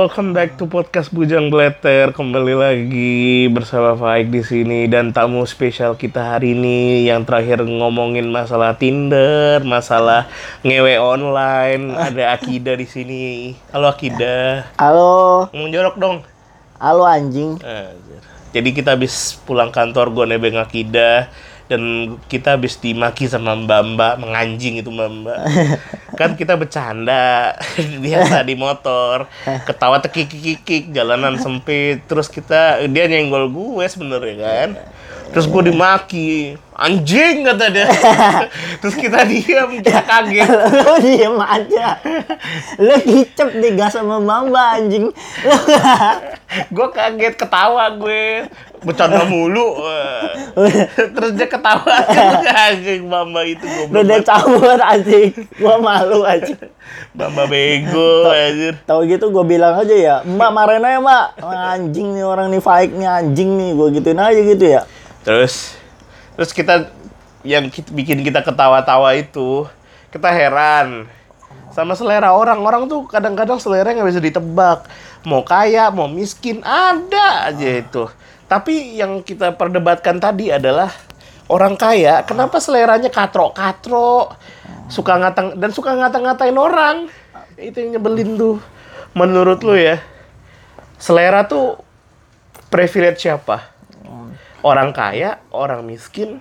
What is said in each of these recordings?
Welcome back to podcast Bujang Bleter. Kembali lagi bersama Faik di sini dan tamu spesial kita hari ini yang terakhir ngomongin masalah Tinder, masalah ngewe online. Ada Akida di sini. Halo Akida. Halo, Ngomong jorok dong. halo anjing. Jadi kita habis pulang kantor gue nebeng Akida dan kita habis dimaki sama Mbak Mbak menganjing itu Mbak Mbak. kan kita bercanda biasa di motor. Ketawa tekik-kikik jalanan sempit. Terus kita dia nyenggol gue sebenarnya kan. Terus gue dimaki. Anjing kata dia. Terus kita diam kita kaget. Lu diem aja. Lu dicep nih gas sama mamba anjing. Gue kaget ketawa gue bercanda mulu terus dia ketawa anjing mama itu gue udah cabut anjing. Gua malu aja. mama bego anjir Tahu gitu gue bilang aja ya, Mbak marahin aja Mbak. Anjing nih orang nih Faik nih anjing nih. Gue gituin aja gitu ya. terus terus kita yang kit- bikin kita ketawa-tawa itu kita heran sama selera orang orang tuh kadang-kadang selera nggak bisa ditebak mau kaya mau miskin ada aja itu tapi yang kita perdebatkan tadi adalah orang kaya kenapa seleranya katro-katro suka ngatang dan suka ngata-ngatain orang itu yang nyebelin tuh menurut lu ya selera tuh privilege siapa orang kaya, orang miskin,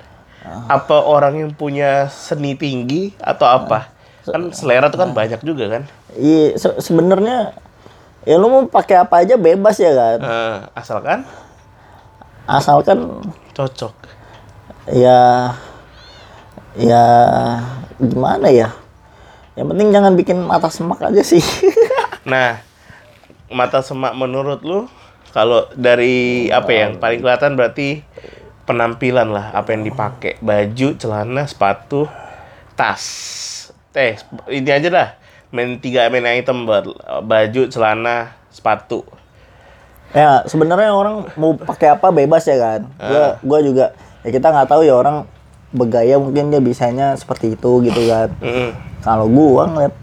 apa orang yang punya seni tinggi atau apa? Kan selera tuh kan banyak juga kan. Iya, se- sebenarnya ya lu mau pakai apa aja bebas ya kan. Eh, asalkan Asalkan cocok. ya ya gimana ya? Yang penting jangan bikin mata semak aja sih. Nah, mata semak menurut lu kalau dari apa yang paling kelihatan berarti penampilan lah, apa yang dipakai, baju, celana, sepatu, tas. Eh, ini aja dah. Main tiga main item buat baju, celana, sepatu. Ya sebenarnya orang mau pakai apa bebas ya kan. Gua gua juga ya kita nggak tahu ya orang bergaya mungkin dia bisanya seperti itu gitu kan. Mm. Kalau gua ngeliat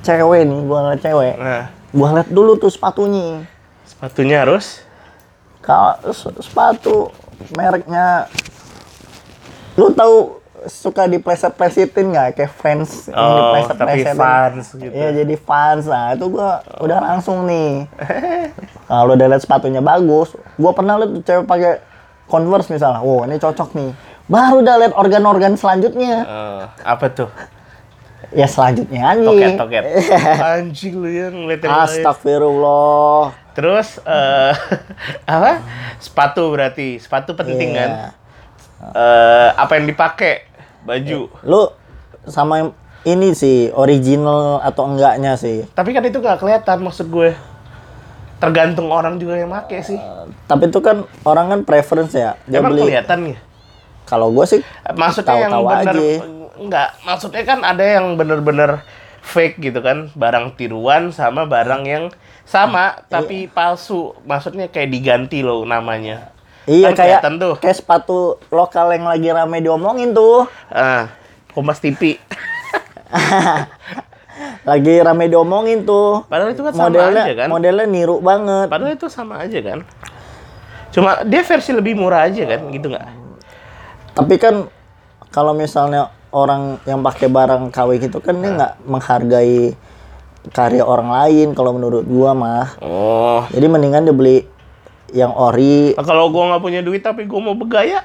cewek nih, gua ngeliat cewek, Nah, gua ngeliat dulu tuh sepatunya. sepatunya harus Kalau se- sepatu mereknya lu tahu suka dipleset-plesetin nggak kayak fans yang Oh, tapi dipleset-plesetin. fans gitu. Iya jadi fans nah itu gua udah langsung nih kalau udah lihat sepatunya bagus gua pernah lihat cewek pakai converse misalnya wow ini cocok nih baru udah lihat organ-organ selanjutnya Eh, apa tuh? ya selanjutnya aja Toket, toket. Anjing lu yang ngeliat yang lain. Astagfirullah Terus eh apa? Sepatu berarti. Sepatu penting Iya. kan? Eh apa yang dipakai? Baju. lu sama yang ini sih original atau enggaknya sih Tapi kan itu nggak kelihatan maksud gue. Tergantung orang juga yang make sih. tapi itu kan orang kan preference ya dia Emang beli kelihatan ya? kalau gue sih Maksudnya yang Tahu-tahu bener aja. enggak, maksudnya kan ada yang bener-bener fake gitu kan, barang tiruan sama barang yang sama tapi palsu. Maksudnya kayak diganti loh namanya. Iya Kan kayak tuh. kayak sepatu lokal yang lagi rame diomongin tuh Ah, Kompas TV. lagi rame diomongin tuh Padahal itu kan sama modelnya aja kan. modelnya niru banget Padahal itu sama aja kan. Cuma dia versi lebih murah aja kan, gitu nggak? tapi kan kalau misalnya orang yang pakai barang KW gitu kan dia nggak menghargai karya orang lain kalau menurut gua mah Oh, jadi mendingan dia beli yang ori Nah, kalau gua nggak punya duit tapi gua mau bergaya,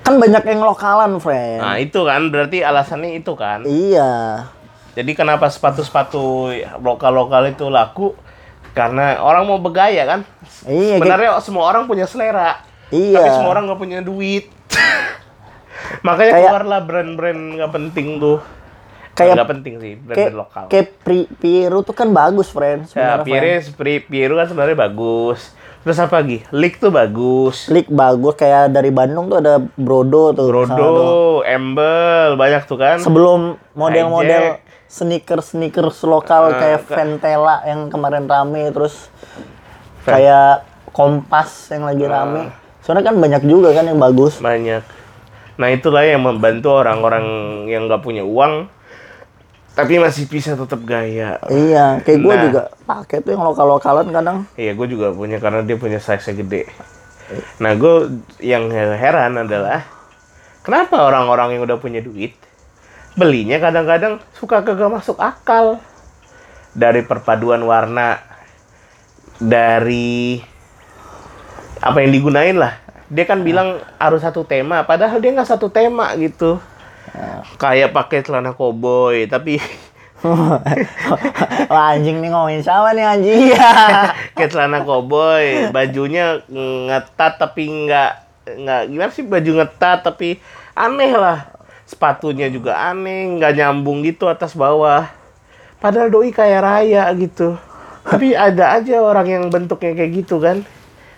kan banyak yang lokalan friend nah itu kan berarti alasannya itu kan. iya Jadi kenapa sepatu-sepatu lokal-lokal itu laku? Karena orang mau bergaya kan. iya kayak- Sebenarnya semua orang punya selera. Iya. Tapi semua orang nggak punya duit. Makanya Kayak- keluarlah brand-brand nggak penting tuh. Kayak- nggak penting sih kayak brand-brand lokal. kayak Pri- Piru tuh kan bagus friend Ya, Pri- Pierre kan sebenarnya bagus. Terus apa lagi? Leak tuh bagus. Slick bagus kayak dari Bandung tuh ada Brodo tuh. Brodo, Embel, banyak tuh kan. Sebelum model-model Hijack. sneakers sneakers lokal Nah, kayak ke- Ventela yang kemarin rame terus kayak Kompas yang lagi rame. Soalnya kan banyak juga kan yang bagus. Banyak. Nah itulah yang membantu orang-orang yang nggak punya uang tapi masih bisa tetap gaya. Iya, kayak gue Nah. juga pakai tuh yang lokal-lokalan kadang. Iya, gue juga punya karena dia punya size gede. Nah, gue yang heran adalah kenapa orang-orang yang udah punya duit belinya kadang-kadang suka kagak masuk akal dari perpaduan warna dari apa yang digunain lah. Dia kan bilang harus satu tema, padahal dia nggak satu tema gitu. Kayak pakai celana koboi, tapi Wah, anjing nih ngomongin siapa nih anjing? Iya. kayak celana koboi, bajunya ngetat tapi nggak nggak gimana sih baju ngetat tapi aneh lah. Sepatunya juga aneh, nggak nyambung gitu atas bawah. Padahal doi kaya raya gitu. Tapi ada aja orang yang bentuknya kayak gitu kan.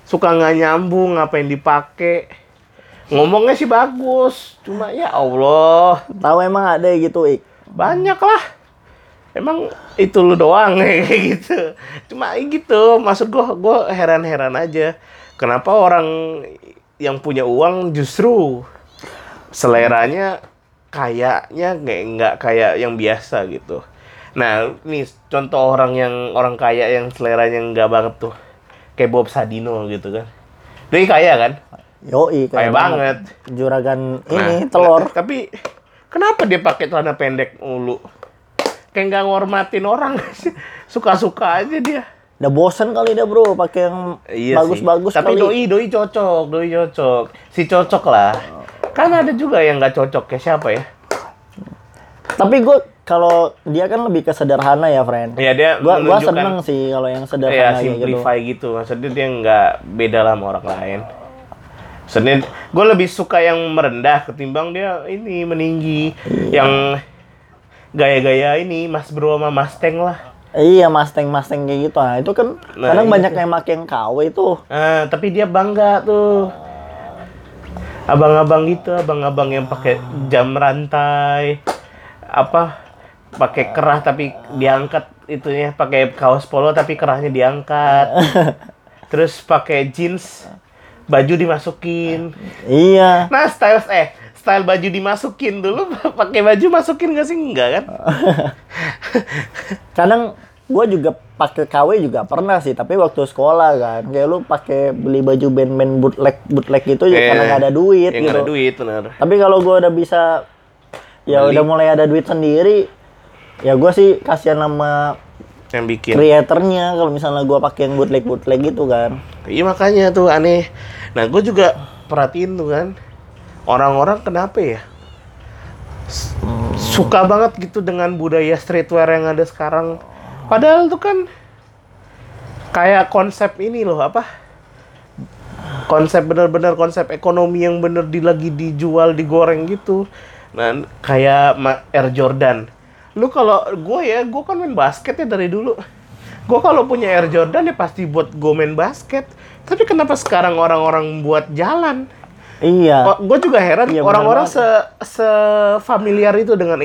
Suka nggak nyambung apa yang dipakai. Ngomongnya sih bagus, cuma ya Allah, Tahu emang ada gitu, Ik. banyak lah. Emang itu lu doang kayak gitu. Cuma gitu, maksud gua gua heran-heran aja. Kenapa orang yang punya uang justru seleranya kayaknya nggak nggak kayak yang biasa gitu. Nah, nih contoh orang yang orang kaya yang seleranya nggak banget tuh. Kayak Bob Sadino gitu kan. Dia kaya kan? Yoi, Kaya banget. Juragan Nah, ini telur. nggak- Tapi kenapa dia pakai celana pendek mulu? Kayak nggak ngormatin orang. Suka-suka aja dia. Udah bosen kali dia, Bro, pakai yang Iya bagus-bagus. Tapi kali. doi doi cocok, doi cocok. Si cocok lah. Kan ada juga yang nggak cocok kayak siapa ya? Tapi gue kalau dia kan lebih ke sederhana ya, friend. Iya dia Gua gua seneng sih kalau yang Iya, sederhana kayak gitu. simplify gitu. Maksudnya dia nggak beda lah sama orang lain. Maksudnya gue lebih suka yang merendah ketimbang dia ini meninggi. Iya. Yang gaya-gaya ini Mas Bro sama Mas Teng lah. Iya, Mustang Mustang kayak gitu. Nah, itu kan Nah, kadang itu. banyak yang pakai yang KW itu. Ah, tapi dia bangga tuh. Abang-abang gitu, abang-abang yang pakai jam rantai, apa pakai kerah tapi diangkat itunya, pakai kaos polo tapi kerahnya diangkat. Terus pakai jeans, baju dimasukin. Iya. Nah, style eh style baju dimasukin dulu pakai baju masukin gak sih enggak kan? Kadang gue juga pakai KW juga pernah sih, tapi waktu sekolah kan. Kayak lu pakai beli baju band-band bootleg bootleg gitu ya karena nggak ada duit Yang gitu. ada duit bener. Tapi kalau gue udah bisa ya Beli. udah mulai ada duit sendiri, ya gue sih kasihan sama Yang bikin. kreatornya kalau misalnya gue pakai yang bootleg bootleg gitu kan. Iya makanya tuh aneh. Nah gue juga perhatiin tuh kan orang-orang kenapa ya S- suka banget gitu dengan budaya streetwear yang ada sekarang. Padahal tuh kan kayak konsep ini loh apa? Konsep bener-bener konsep ekonomi yang bener di lagi dijual digoreng gitu. Nah kayak Air Jordan. Lu kalau gue ya, gue kan main basket ya dari dulu. Gue kalau punya Air Jordan ya pasti buat gue main basket. Tapi kenapa sekarang orang-orang buat jalan? Iya. gue juga heran Iya, orang-orang se se familiar itu dengan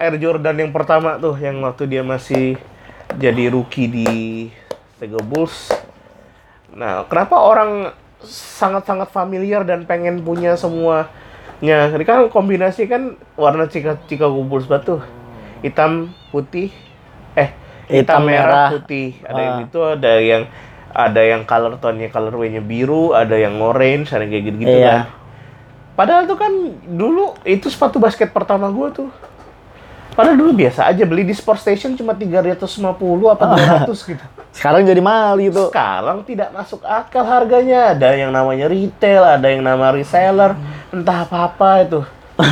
Air Jordan yang pertama tuh yang waktu dia masih jadi rookie di Chicago Bulls. Nah, kenapa orang sangat-sangat familiar dan pengen punya semuanya? Ini kan kombinasi kan warna Chica- Chicago Bulls batu. Hitam, putih, eh hitam, Hitam, merah, merah. putih. Ada yang Ah. itu, ada yang ada yang color tone-nya colorway-nya biru, ada yang orange, ada yang kayak gitu-gitu Iya. kan. Padahal tuh kan dulu itu sepatu basket pertama gua tuh. Padahal dulu biasa aja beli di Sport Station cuma 350 apa 200 gitu. Sekarang jadi mahal gitu. Sekarang tidak masuk akal harganya. Ada yang namanya retail, ada yang nama reseller, entah apa-apa itu.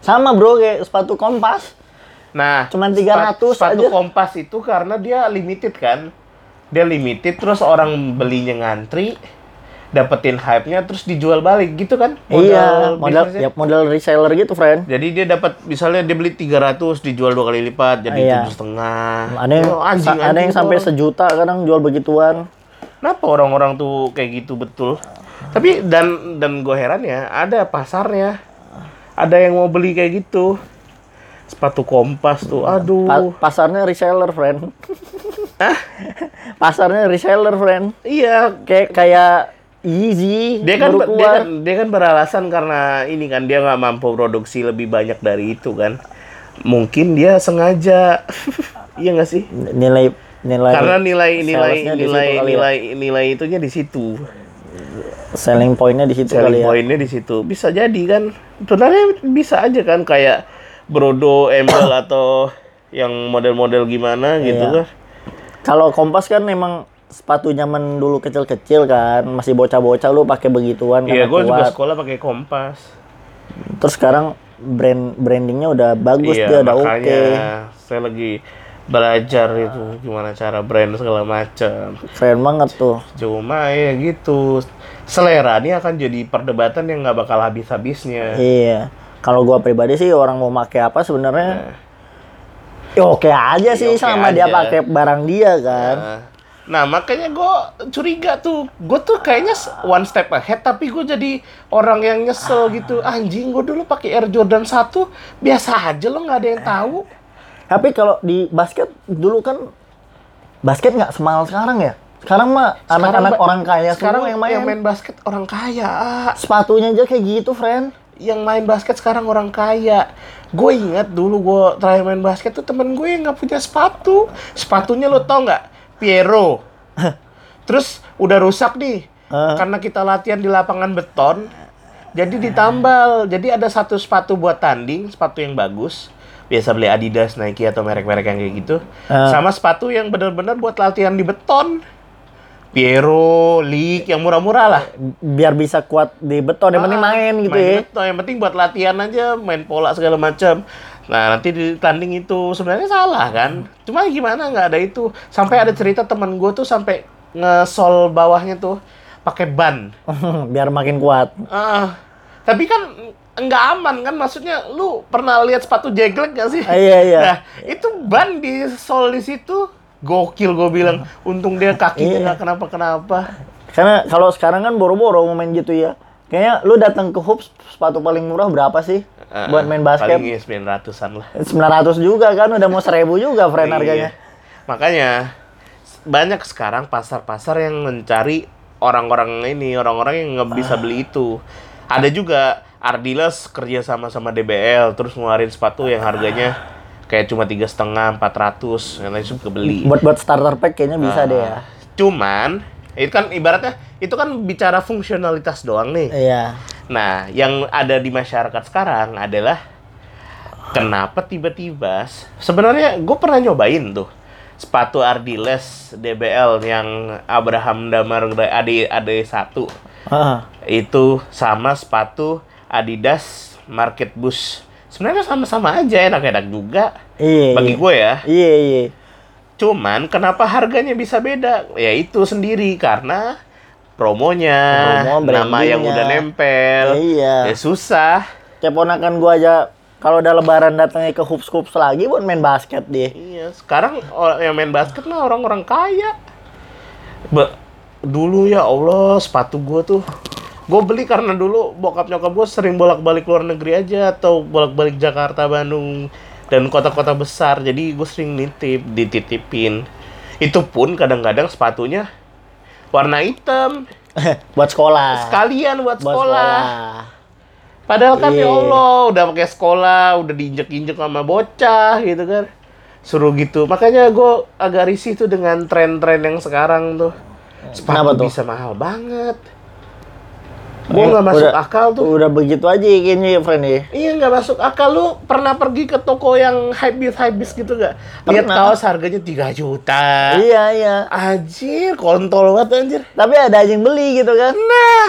Sama bro kayak sepatu kompas. Nah, Cuman sepat- 300 sepatu aja. kompas itu karena dia limited kan. Dia limited terus orang belinya ngantri, dapetin hype-nya terus dijual balik gitu kan. iya, modal ya modal reseller gitu, friend. Jadi dia dapat misalnya dia beli 300 dijual dua kali lipat jadi Iya. tujuh setengah. Ada yang Oh, anjing, sa- ada anjing yang sampai orang. sejuta kadang jual begituan. Kenapa orang-orang tuh kayak gitu betul? Tapi dan dan gue heran ya, ada pasarnya. Ada yang mau beli kayak gitu. Sepatu kompas tuh, aduh. Pa- pasarnya reseller, friend. pasarnya reseller, friend. iya, Kayak kayak Yeezy dia kan dia kan dia kan beralasan karena ini kan dia nggak mampu produksi lebih banyak dari itu kan. Mungkin dia sengaja. iya nggak sih? Nilai nilai Karena nilai nilai nilai kali ya. nilai nilai itunya di situ. selling pointnya di situ kali Selling ya. pointnya di situ. Bisa jadi kan. Sebenarnya bisa aja kan kayak Brodo, Embel atau yang model-model gimana gitu Iya. kan. Kalau Kompas kan memang sepatu nyaman dulu kecil-kecil kan, masih bocah-bocah lu pakai begituan Iya, gue juga sekolah pakai kompas. Terus sekarang brand brandingnya udah bagus iya, dia udah oke. makanya saya lagi belajar itu gimana cara brand segala macam. Keren banget tuh. Cuma ya gitu. Selera ini akan jadi perdebatan yang nggak bakal habis-habisnya. Iya. Kalau gua pribadi sih orang mau pakai apa sebenarnya Nah. ya oke aja sih oke sama dia aja. pakai barang dia kan. Nah, Nah, makanya gue curiga tuh. Gue tuh kayaknya one step ahead, tapi gue jadi orang yang nyesel gitu. Anjing, gue dulu pakai Air Jordan 1, biasa aja lo nggak ada yang tahu. Tapi kalau di basket dulu kan basket nggak semahal sekarang ya. Sekarang mah anak-anak orang kaya sekarang semua yang main. basket orang kaya. Sepatunya aja kayak gitu, friend. Yang main basket sekarang orang kaya. Gue ingat dulu gue terakhir main basket tuh temen gue yang nggak punya sepatu. Sepatunya lo tau nggak? Piero. Terus udah rusak nih. Ah. Karena kita latihan di lapangan beton. Jadi ditambal. Jadi ada satu sepatu buat tanding, sepatu yang bagus. Biasa beli Adidas, Nike atau merek-merek yang kayak gitu. Ah. Sama sepatu yang benar-benar buat latihan di beton. Piero, Leak, yang murah-murah lah. Biar bisa kuat di beton, yang penting Ah, main gitu main ya. beton. Yang penting buat latihan aja, main pola segala macam. Nah, nanti di tanding itu sebenarnya salah kan? Cuma gimana nggak ada itu. Sampai ada cerita teman gue tuh sampai ngesol bawahnya tuh pakai ban. Biar makin kuat. Ah, tapi kan nggak aman kan? Maksudnya lu pernah lihat sepatu jeglek gak sih? Ah, iya, iya. Nah, itu ban di sol di situ gokil gue bilang. Untung dia kakinya Iya. nggak kenapa-kenapa. Karena kalau sekarang kan boro-boro mau main gitu ya. Kayaknya lu datang ke hoops sepatu paling murah berapa sih Ah, buat main basket? Paling ya 900-an lah. 900 juga kan, udah mau 1000 juga friend harganya. Iya. Makanya banyak sekarang pasar-pasar yang mencari orang-orang ini, orang-orang yang nggak bisa beli itu. Ada juga Ardiles kerja sama sama DBL, terus ngeluarin sepatu yang harganya kayak cuma tiga setengah, empat ratus, yang lain suka beli. Buat buat starter pack kayaknya bisa deh ya. Cuman itu kan ibaratnya itu kan bicara fungsionalitas doang nih. Iya. Nah, yang ada di masyarakat sekarang adalah kenapa tiba-tiba sebenarnya gue pernah nyobain tuh sepatu Ardiles DBL yang Abraham Damar AD AD 1 Ah, itu sama sepatu Adidas Market Boost. Sebenarnya sama-sama aja enak-enak juga iya. bagi iya. gue ya. Iya, iya. Cuman kenapa harganya bisa beda? Ya itu sendiri karena promonya, Promo, nama yang udah nempel. Iya. Ya susah. Kayak ponakan gua aja kalau udah lebaran datangnya ke hoops hoops lagi buat main basket dia. Iya, sekarang orang yang main basket mah orang-orang kaya. Ba- dulu ya Allah, sepatu gua tuh gue beli karena dulu bokap nyokap gue sering bolak-balik luar negeri aja atau bolak-balik Jakarta, Bandung dan kota-kota besar. Jadi gue sering nitip, dititipin. Itu pun kadang-kadang sepatunya warna hitam buat sekolah. sekalian buat, Buat sekolah. Padahal kan ya Iya. Allah udah pakai sekolah, udah diinjek-injek sama bocah gitu kan. Suruh gitu. Makanya gue agak risih tuh dengan tren-tren yang sekarang tuh. Kenapa Sepatu tuh? bisa mahal banget. Gue nggak masuk Udah- akal tuh. Udah begitu aja kayaknya ya, friend ya. Iya nggak masuk akal lu pernah pergi ke toko yang hypebeast hypebeast gitu gak? Lihat kaos harganya 3 juta. Iya, iya. Anjir, kontol banget anjir. Tapi ada aja yang beli gitu kan. Nah,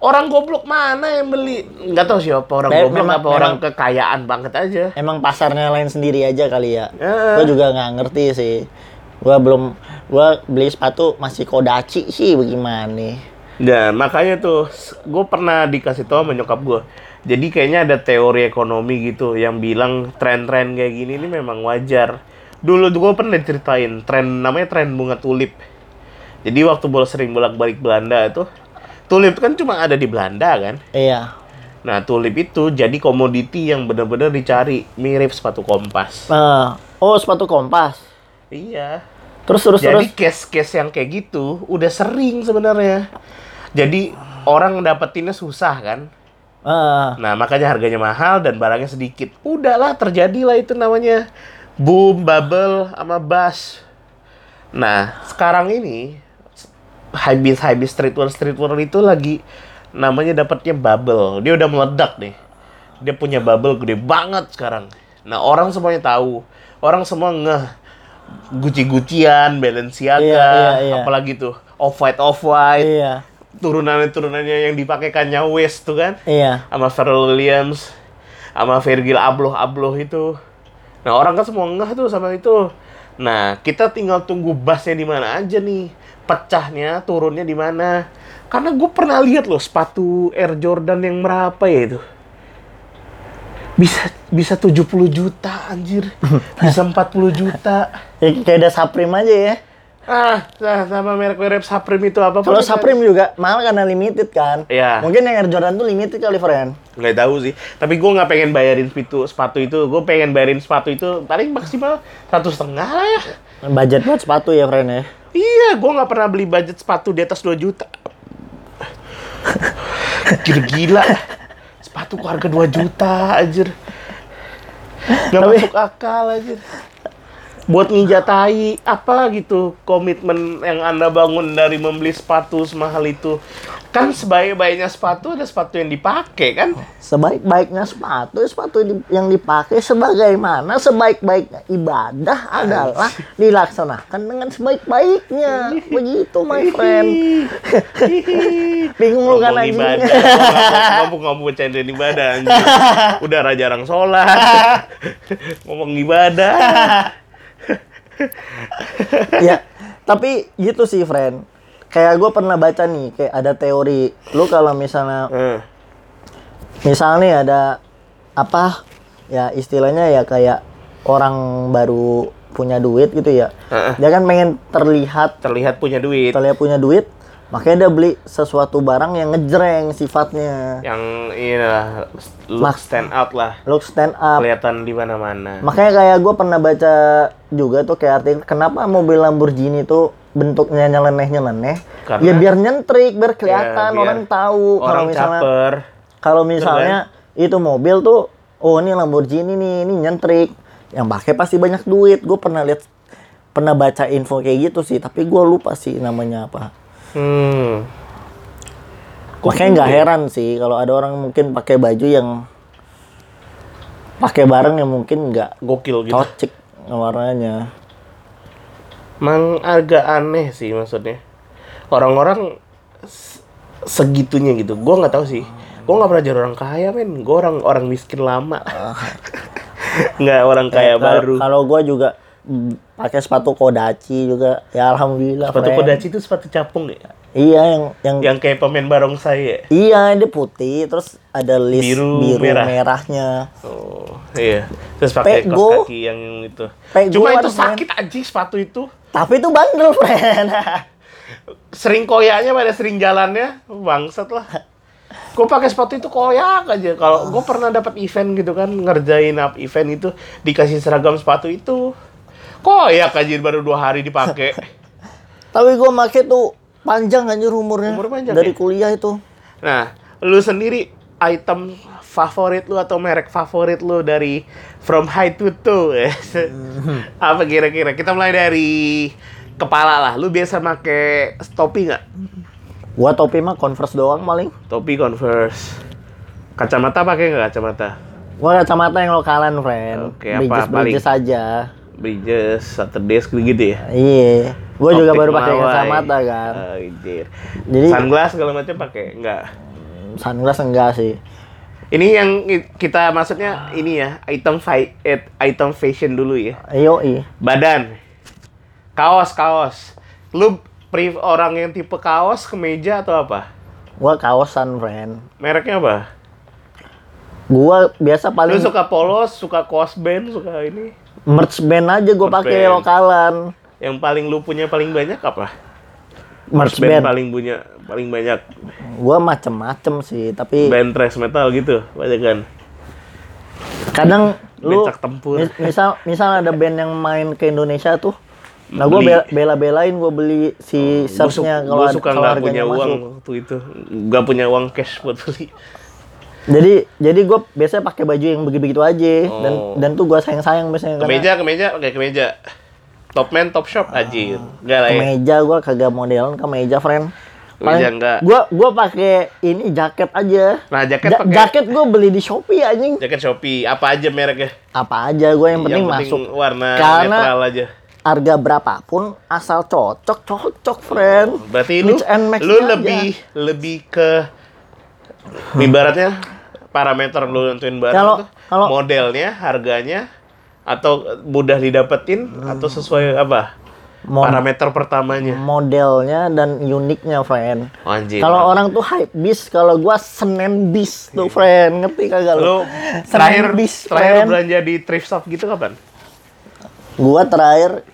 orang goblok mana yang beli? Nggak tahu siapa orang Me- goblok memang- apa orang memang- kekayaan banget aja. Emang pasarnya lain sendiri aja kali ya. Heeh. Gue juga nggak ngerti sih. Gua belum, gua beli sepatu masih kodachi sih bagaimana. Dan makanya tuh, gue pernah dikasih tau sama nyokap gue. Jadi kayaknya ada teori ekonomi gitu yang bilang tren-tren kayak gini ini memang wajar. Dulu gue pernah diceritain tren namanya tren bunga tulip. Jadi waktu bola sering bolak-balik Belanda itu, tulip kan cuma ada di Belanda kan. Iya. Nah tulip itu jadi komoditi yang benar-benar dicari mirip sepatu kompas. Nah, oh sepatu kompas. Iya. Terus terus Jadi case-case yang kayak gitu udah sering sebenarnya. Jadi orang dapetinnya susah kan. Ah, Nah, makanya harganya mahal dan barangnya sedikit. Udahlah, terjadilah itu namanya boom, bubble, sama buzz. Nah, sekarang ini habis habis streetwear streetwear itu lagi namanya dapatnya bubble. Dia udah meledak nih. Dia punya bubble gede banget sekarang. Nah, orang semuanya tahu. Orang semua ngeh Gucci-Guccian, Balenciaga, Iya, iya, iya. apalagi tuh Off-White Off-White, iya, turunan-turunannya yang dipakai Kanye West tuh kan? Iya. sama Pharrell Williams sama Virgil Abloh Abloh itu. Nah orang kan semua ngeh tuh sama itu. Nah kita tinggal tunggu bassnya di mana aja nih pecahnya turunnya di mana. Karena gue pernah lihat loh sepatu Air Jordan yang berapa ya itu bisa bisa 70 juta anjir bisa 40 juta Ya, kayak ada Supreme aja ya. ah nah, sama merek-merek Supreme itu apa Kalau Supreme juga mahal karena limited kan. Iya. Mungkin yang Air Jordan tuh limited kali, friend. nggak tahu sih tapi gue nggak pengen bayarin sepatu sepatu itu gue pengen bayarin sepatu itu paling maksimal satu setengah lah ya Budget buat sepatu ya, friend ya. iya gue nggak pernah beli budget sepatu di atas 2 juta gila gila sepatu harga 2 juta anjir. Nggak Tapi- masuk akal anjir. Buat nginjatai apa gitu komitmen yang anda bangun dari membeli sepatu semahal itu kan sebaik-baiknya sepatu ada sepatu yang dipakai kan? Sebaik-baiknya sepatu, sepatu yang dipakai sebagaimana sebaik-baiknya ibadah adalah dilaksanakan dengan sebaik-baiknya. Begitu, my friend. Bingung lu kan ngomong anjing. ibadah. Ngomong ngomong bercandain ibadah udah jarang sholat. Ngomong ibadah. Ya, tapi gitu sih, friend. Kayak gue pernah baca nih, kayak ada teori. Lu kalau misalnya Eh, misalnya ada apa ya istilahnya ya kayak orang baru punya duit gitu ya Heeh. dia kan pengen terlihat terlihat punya duit. terlihat punya duit makanya dia beli sesuatu barang yang ngejreng sifatnya. Yang ini lah look stand out lah. look stand up. Kelihatan di mana-mana. Makanya kayak gue pernah baca juga tuh kayak artikel kenapa mobil Lamborghini tuh bentuknya nyeleneh nyeleneh Karena- ya biar nyentrik biar kelihatan Ya, biar orang tahu kalau misalnya Kalau misalnya itu mobil tuh, oh ini Lamborghini nih, ini nyentrik. Yang pakai pasti banyak duit. Gue pernah lihat, pernah baca info kayak gitu sih, tapi gue lupa sih namanya apa. hmm Makanya nggak heran sih kalau ada orang mungkin pakai baju yang pakai barang yang mungkin nggak gokil gitu cocok warnanya. Emang agak aneh sih maksudnya. Orang-orang segitunya gitu. Gue nggak tahu sih. Gue nggak pernah jadi orang kaya men. Gue orang orang miskin lama. Nggak orang kaya Kalau- baru. Kalau gue juga pakai sepatu Kodachi juga, ya alhamdulillah. sepatu friend. kodachi itu sepatu capung ya Iya yang yang yang kayak pemain barongsai ya? Iya, dia putih, terus ada list Biru, biru, merah. merahnya. oh iya. Terus pakai kaos kaki yang itu. Pego cuma itu sakit anjing sepatu itu. Tapi itu bandel, friend. sering koyaknya pada sering jalannya bangsat lah. Gue pakai sepatu itu koyak aja. Kalau gue pernah dapat event gitu kan ngerjain up event itu dikasih seragam sepatu itu koyak aja baru dua hari dipakai. Tapi gue make tuh panjang anjir umurnya. Umur panjang Dari ya? kuliah itu. nah lu sendiri item favorit lu atau merek favorit lu dari from high to toe apa kira-kira kita mulai dari kepala lah lu biasa make topi nggak Gua topi mah Converse doang paling. topi converse kacamata pakai nggak kacamata Gua kacamata yang lokalan, friend. Oke, apa Bridges, paling? Bridges aja. Bridges, Saturdays gitu ya Iya. Gua juga baru pakai kacamata kan. Anjir. Jadi Sunglass segala macam pakai? Enggak. sunglass enggak sih. Ini yang kita maksudnya ini ya, item fi- eh, item fashion dulu ya. Ayo, iya. Badan. Kaos, kaos. Lu pre orang yang tipe kaos, kemeja atau apa? Gua kaosan, friend. Mereknya apa? Gua biasa Lu paling suka polos, suka kaos band, suka ini. merch band aja gua pakai lokalan. Yang paling lu punya paling banyak apa? Merch band band. paling punya paling banyak. Gua macem-macem sih, tapi Band thrash metal gitu, banyak kan. kadang lu Becak tempur. mis- misal misal ada band yang main ke Indonesia tuh nah gue Beli. bela belain gue beli si shirtnya kalau suka nggak punya uang waktu itu, nggak punya uang cash buat beli. Jadi jadi gue biasanya pakai baju yang begitu-begitu aja dan Oh. dan tuh gue sayang-sayang biasanya karena Kemeja, kemeja, pakai kemeja. Top man, top shop, anjir. Enggak lah ya. kemeja gue kagak modelan kemeja friend. Kemeja enggak. Gue gue pakai ini jaket aja. Nah, jaket Ja- pakai jaket gue beli di Shopee anjing. jaket Shopee. Apa aja mereknya? Apa aja gue yang penting Yang masuk. warna Karena- netral aja. Harga berapapun asal cocok cocok friend. Berarti lu and lu aja. lebih lebih ke ibaratnya parameter lu nentuin barang Kalau- tuh kalau- modelnya, harganya atau mudah didapetin atau sesuai apa? Mo- parameter pertamanya. modelnya dan uniknya friend. Anjir. Kalau orang tuh hype bis, kalau gua Senen bis tuh friend, ngerti kagak lu lu? terakhir bis, terakhir friend. belanja di thrift shop gitu kapan? Gua terakhir,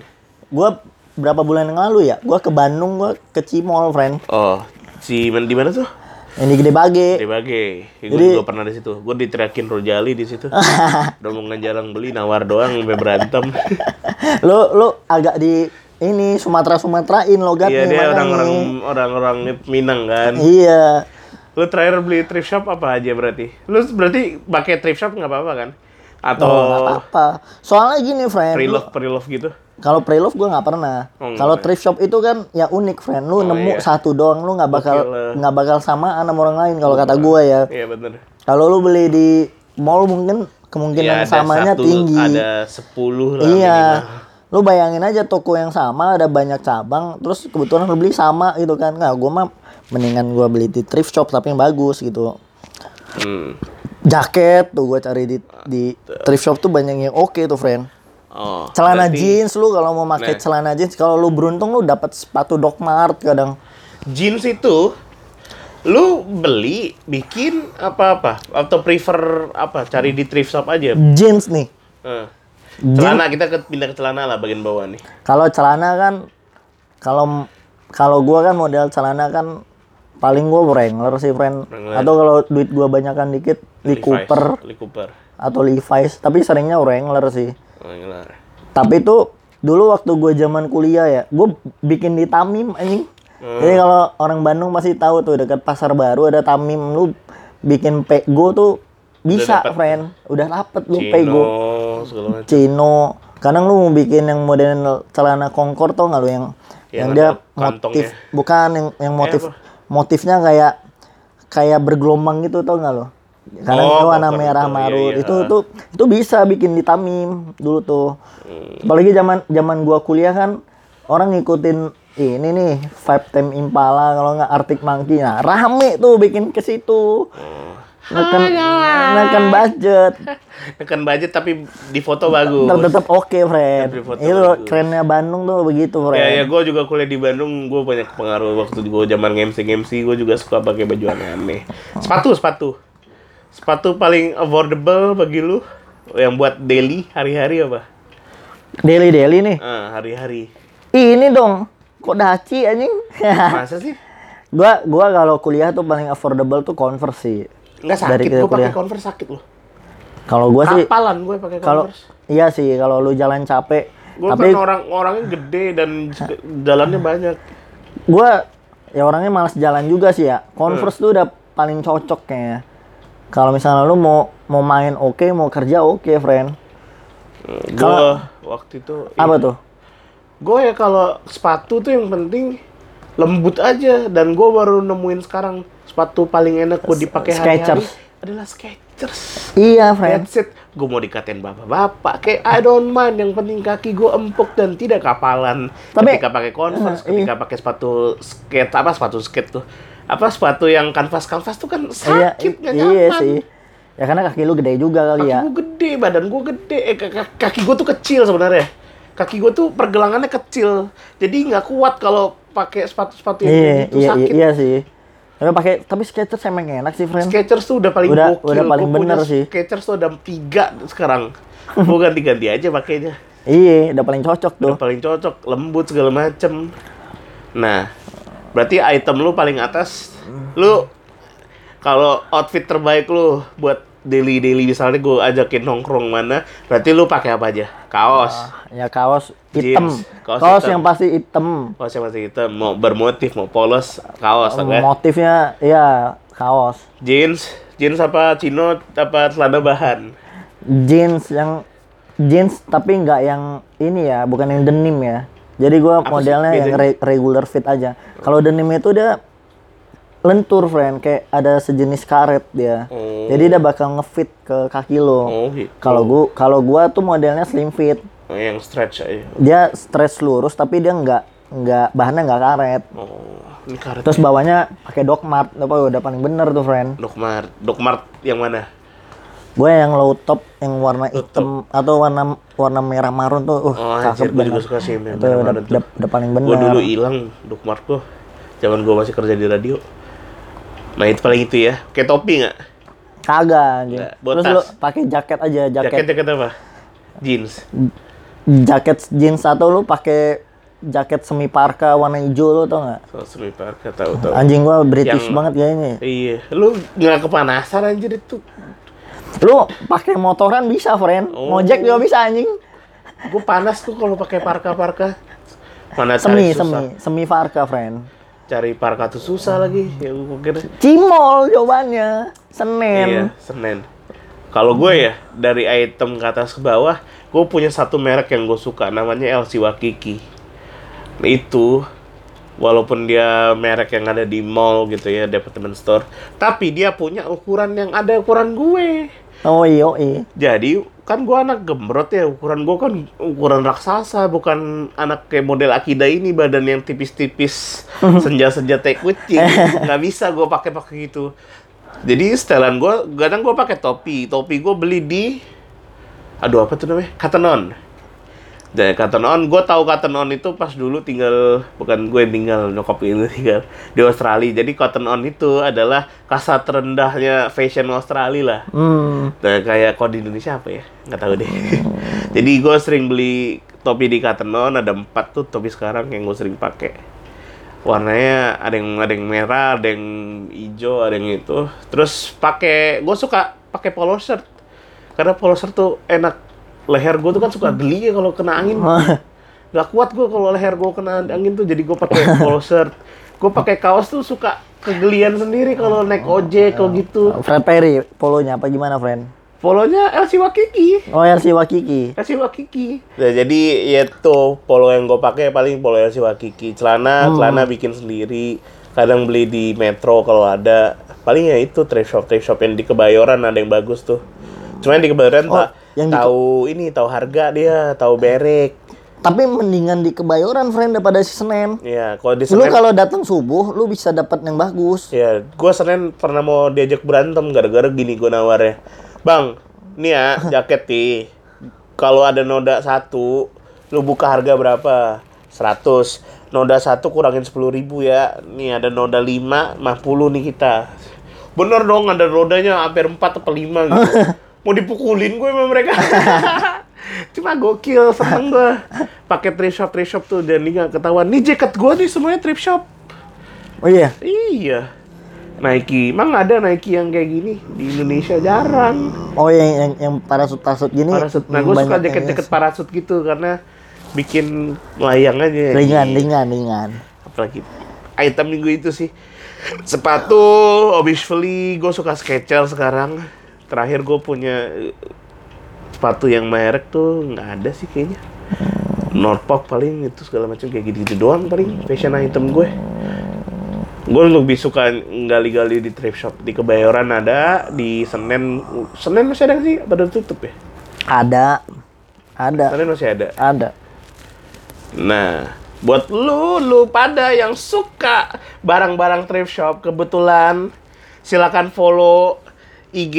gua berapa bulan yang lalu ya? Gua ke Bandung, gua ke Cimol friend. Oh, si di mana tuh? Yang di Gede Bage. Di Bage. Gue Jadi- juga pernah di situ. Gue diteriakin Rojali di situ. Udah mau jarang beli, nawar doang sampai berantem. lu lu agak di ini Sumatera Sumaterain logatnya Iya dia orang-orang orang-orang Minang kan. Iya. Lu terakhir beli thrift shop apa aja berarti? Lu berarti pakai thrift shop nggak apa-apa kan? Atau Oh, apa-apa. Soalnya gini, friend. pre-love pre-love gitu? Kalau pre-love gue nggak pernah. Oh, Kalau thrift shop itu kan ya unik, friend. Lu Oh, nemu iya. satu doang, lu nggak bakal nggak bakal samaan sama orang lain kalau kata gue ya. Iya bener. Kalau lu beli di mall mungkin kemungkinan ada samanya satu, tinggi. Ada 10 lah iya. minimal. Lu bayangin aja toko yang sama ada banyak cabang, terus kebetulan lu beli sama gitu kan. Nggak, gue mah mendingan gua beli di thrift shop tapi yang bagus gitu. Hmm. Jaket tuh gua cari di di thrift shop tuh banyak yang oke tuh, friend. Oh, Celana berarti jeans lu kalau mau pakai Nah. celana jeans kalau lu beruntung lu dapat sepatu Doc Mart kadang. jeans itu lu beli bikin apa-apa atau prefer apa cari di thrift shop aja Jeans nih. Eh. celana kita ke, pindah ke celana lah bagian bawah nih Kalau celana kan kalau kalau gua kan model celana kan paling gua Wrangler sih, friend. Wrangler. Atau kalau duit gua banyakan dikit Lee Levi's. Cooper Lee Cooper atau Levi's, tapi seringnya Wrangler sih. Oh, gila. Tapi itu dulu waktu gua zaman kuliah ya, gua bikin di Tamim anjing. Hmm. Jadi kalau orang Bandung masih tahu tuh dekat Pasar Baru ada Tamim lu bikin pego tuh bisa, dapet. friend. Udah dapet lu Cino pego. Cino. Kadang lu mau bikin yang model celana Concord tau nggak lu yang Yang yang, ada dia motif bukan yang yang motif apa? motifnya kayak kayak bergelombang gitu tau nggak lo? Kadang Oh, itu warna merah itu, iya, marut. iya. Itu tuh itu bisa bikin di Tamim dulu tuh. Hmm. Apalagi zaman zaman gua kuliah kan orang ngikutin ini nih Vibe Tem Impala kalau nggak Arctic Monkey nah rame tuh bikin ke situ Oh. neken neken budget Tekan budget tapi di foto bagus tetap tetap oke friend Tapi foto itu bagus. kerennya Bandung tuh begitu friend Ya, ya gue juga kuliah di Bandung, gue banyak pengaruh waktu gue zaman MC MC, gue juga suka pakai baju aneh-aneh. Sepatu, sepatu, sepatu paling affordable bagi lu, yang buat daily hari-hari apa? daily daily nih Ah, hari-hari. ini dong kok daci anjing Masa sih? gua gua kalau kuliah tuh paling affordable tuh Converse sih Nggak Dari sakit, kita gue pakai. Converse sakit loh. kalau gua sih Kapalan gue pakai Converse. iya sih kalau lu jalan capek Gue tapi kan orang orangnya gede dan jalannya banyak. gua ya orangnya malas jalan juga sih ya Converse Hmm. tuh udah paling cocok kayaknya kalau misalnya lu mau mau main oke mau kerja oke friend. Gue Kalau- waktu itu apa tuh? Gue ya kalau sepatu tuh yang penting lembut aja dan gue baru nemuin sekarang. Sepatu paling enak gue dipakai hari-hari adalah Skechers. Iya friend. That's it. Gue mau dikatain bapak-bapak kayak I don't mind. Yang penting kaki gue empuk dan tidak kapalan. Tapi- ketika pakai Converse, Eh, ketika pakai sepatu skate apa sepatu skate tuh apa sepatu yang kanvas kanvas tuh kan iya sakit nggak iya nyaman. sih ya karena kaki lu gede juga kali Kaki ya gue gede, badan gue gede, eh, kaki gue tuh kecil sebenarnya. Kaki gue tuh pergelangannya kecil, jadi nggak kuat kalau pakai sepatu-sepatu yang iya gitu iya sakit. iya sih tapi pakai tapi Skechers emang enak sih friend Skechers tuh udah paling Udah- gokil. udah paling bener sih. Skechers tuh ada tiga sekarang. Gue ganti-ganti aja pakainya. iya udah paling cocok tuh Udah paling cocok, lembut segala macem. Nah, berarti item lu paling atas. Lu kalau outfit terbaik lu buat daily daily misalnya gue ajakin nongkrong mana, berarti lu pakai apa aja? Kaos. ya kaos hitam Jeans, kaos kaos, hitam. yang pasti hitam Kaosnya masih hitam, mau bermotif, mau polos, kaos, kan? motifnya ya kaos Jeans, Jeans apa chino apa celana bahan? jeans yang jeans tapi nggak yang ini ya, bukan yang denim ya. Jadi sih modelnya yang re- regular fit aja. Kalau denim itu dia lentur, friend, kayak ada sejenis karet dia. Oh. Jadi dia bakal ngefit ke kaki lo. Oh gitu. Kalau gua kalau gua tuh modelnya slim fit. Oh, yang stretch aja. Dia stretch lurus tapi dia nggak nggak bahannya nggak karet. Oh, ini karet. Terus bawahnya pakai Docmart, apa udah paling bener tuh, friend. Dokmart, Dokmart yang mana? Gue yang low top yang warna hitam atau warna warna merah marun tuh, uh, Oh, cakep gue juga suka sih yang Itu merah udah, marun udah, udah paling bener. Gue dulu hilang Dokmart gue. Zaman gue masih kerja di radio. Nah itu paling itu ya. Kayak topi nggak? Kagak anjing. Nggak, Terus lu pakai jaket aja, Jaket jaket jaket apa? Jeans. jaket jeans atau lu pakai jaket semi parka warna hijau lu tau nggak? So, semi parka tahu tahu. Anjing gua British Yang- banget kayaknya. Iya, lu nggak kepanasan anjir itu. Lu pakai motoran bisa, friend. Oh. Ngojek juga bisa anjing. Gue panas tuh kalau pakai parka-parka. Mana Semi, semi, semi parka, friend. Cari parka tuh susah lagi. Ya gue kira. Cimol jawabannya. Senen. Iya, Senin. Kalau gue ya dari item ke atas ke bawah, gue punya satu merek yang gue suka, namanya LC Wakiki. Nah, itu walaupun dia merek yang ada di mall gitu ya, department store, tapi dia punya ukuran yang ada ukuran gue. Oh iya, iya. Jadi kan gue anak gembrot ya, ukuran gue kan ukuran raksasa, bukan anak kayak model Akida ini badan yang tipis-tipis, senja-senja teh kucing, nggak bisa gue pakai pakai gitu. Jadi setelan gue, kadang gue pakai topi, topi gue beli di, aduh apa tuh namanya, Cotton On. Dan Cotton On, gue tahu Cotton On itu pas dulu tinggal, bukan gue yang tinggal, nyokap ini tinggal di Australia. Jadi Cotton On itu adalah kasta terendahnya fashion Australia lah. Hmm. Nah, kayak kok di Indonesia apa ya? Nggak tahu deh. Jadi gue sering beli topi di Cotton On, ada empat tuh topi sekarang yang gue sering pakai. Warnanya ada yang ada yang merah, ada yang hijau, ada yang itu. Terus pakai, gue suka pakai polo shirt. Karena polo shirt tuh enak. Leher gue tuh kan suka geli ya kalau kena angin. Gak kuat gue kalau leher gue kena angin tuh, jadi gue pakai polo shirt. Gue pakai kaos tuh suka kegelian sendiri kalau naik ojek kalau gitu. Fred Perry polonya apa gimana, friend? Polonya LC Wakiki. Oh, LC Wakiki. LC Wakiki. Nah, jadi ya tuh polo yang gue pakai paling polo LC Wakiki. Celana, celana bikin sendiri. Kadang beli di Metro kalau ada. Paling ya itu thrift shop, thrift shop yang di Kebayoran ada yang bagus tuh. Cuma yang di Kebayoran Oh, tak yang di- tahu ini, tahu harga dia, tahu berek. Tapi mendingan di Kebayoran, friend, daripada si Senen. Ya, kalau di Lu Senen, kalau datang subuh, lu bisa dapat yang bagus. ya gue Senen pernah mau diajak berantem gara-gara gini gue nawarnya. Bang, nih ya jaket nih. Kalau ada noda satu, lu buka harga berapa? 100. Noda satu kurangin 10.000 ribu ya. Nih ada noda 5, 50 nih kita. Bener dong ada rodanya hampir 4 atau 5 gitu. Mau dipukulin gue sama mereka. Cuma gokil, seneng gue. Pakai thrift shop, thrift shop tuh dan nggak ketahuan. Nih jaket gue nih semuanya thrift shop. Oh iya. Iya. Nike, emang ada Nike yang kayak gini di Indonesia jarang. Oh yang yang, yang parasut-parasut gini. Parasut. Nah, gue suka jaket-jaket yes. parasut gitu karena bikin layang aja. ringan, Iya. ringan, ringan. Apalagi item minggu itu sih. Sepatu, obviously gue suka Skechers sekarang. Terakhir gue punya eh, sepatu yang merek tuh nggak ada sih kayaknya. Norfolk paling itu segala macam kayak gitu-gitu doang paling fashion item gue. Gue lebih suka gali-gali di thrift shop di Kebayoran ada, di Senen Senen masih ada sih? Pada tutup ya? Ada. Ada. Senen masih ada. Ada. Nah, buat lu, lu pada yang suka barang-barang thrift shop, kebetulan silakan follow IG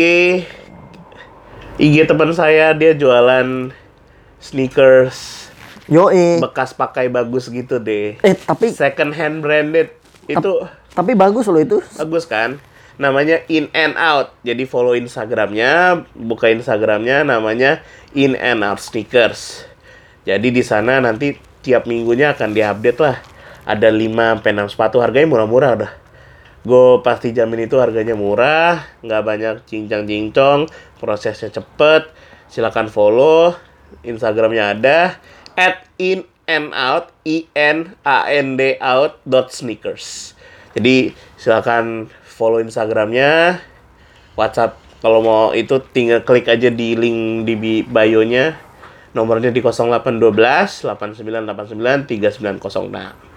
IG teman saya dia jualan sneakers Yoi. bekas pakai bagus gitu deh. Eh, tapi Second hand branded itu tapi bagus loh itu. bagus kan? Namanya In and Out. Jadi follow Instagramnya, buka Instagramnya namanya In and Out Sneakers. Jadi di sana nanti tiap minggunya akan diupdate lah. Ada 5 sampai 6 sepatu harganya murah-murah udah. Gue pasti jamin itu harganya murah, nggak banyak cincang-cincong, prosesnya cepet. Silakan follow, Instagramnya ada at in and out i n a n d out dot sneakers. Jadi silakan follow Instagramnya. WhatsApp kalau mau itu tinggal klik aja di link di bi- bio-nya. Nomornya di 0812 8989 3906.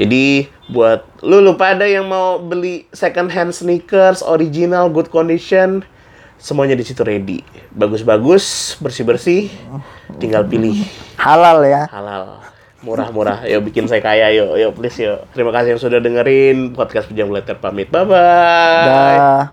Jadi buat lu lu pada yang mau beli second hand sneakers original good condition semuanya di situ ready. Bagus-bagus, bersih-bersih. Tinggal pilih Halal ya. halal murah-murah yuk bikin saya kaya yuk yuk please yuk terima kasih yang sudah dengerin podcast pejam letter pamit bye bye Dah.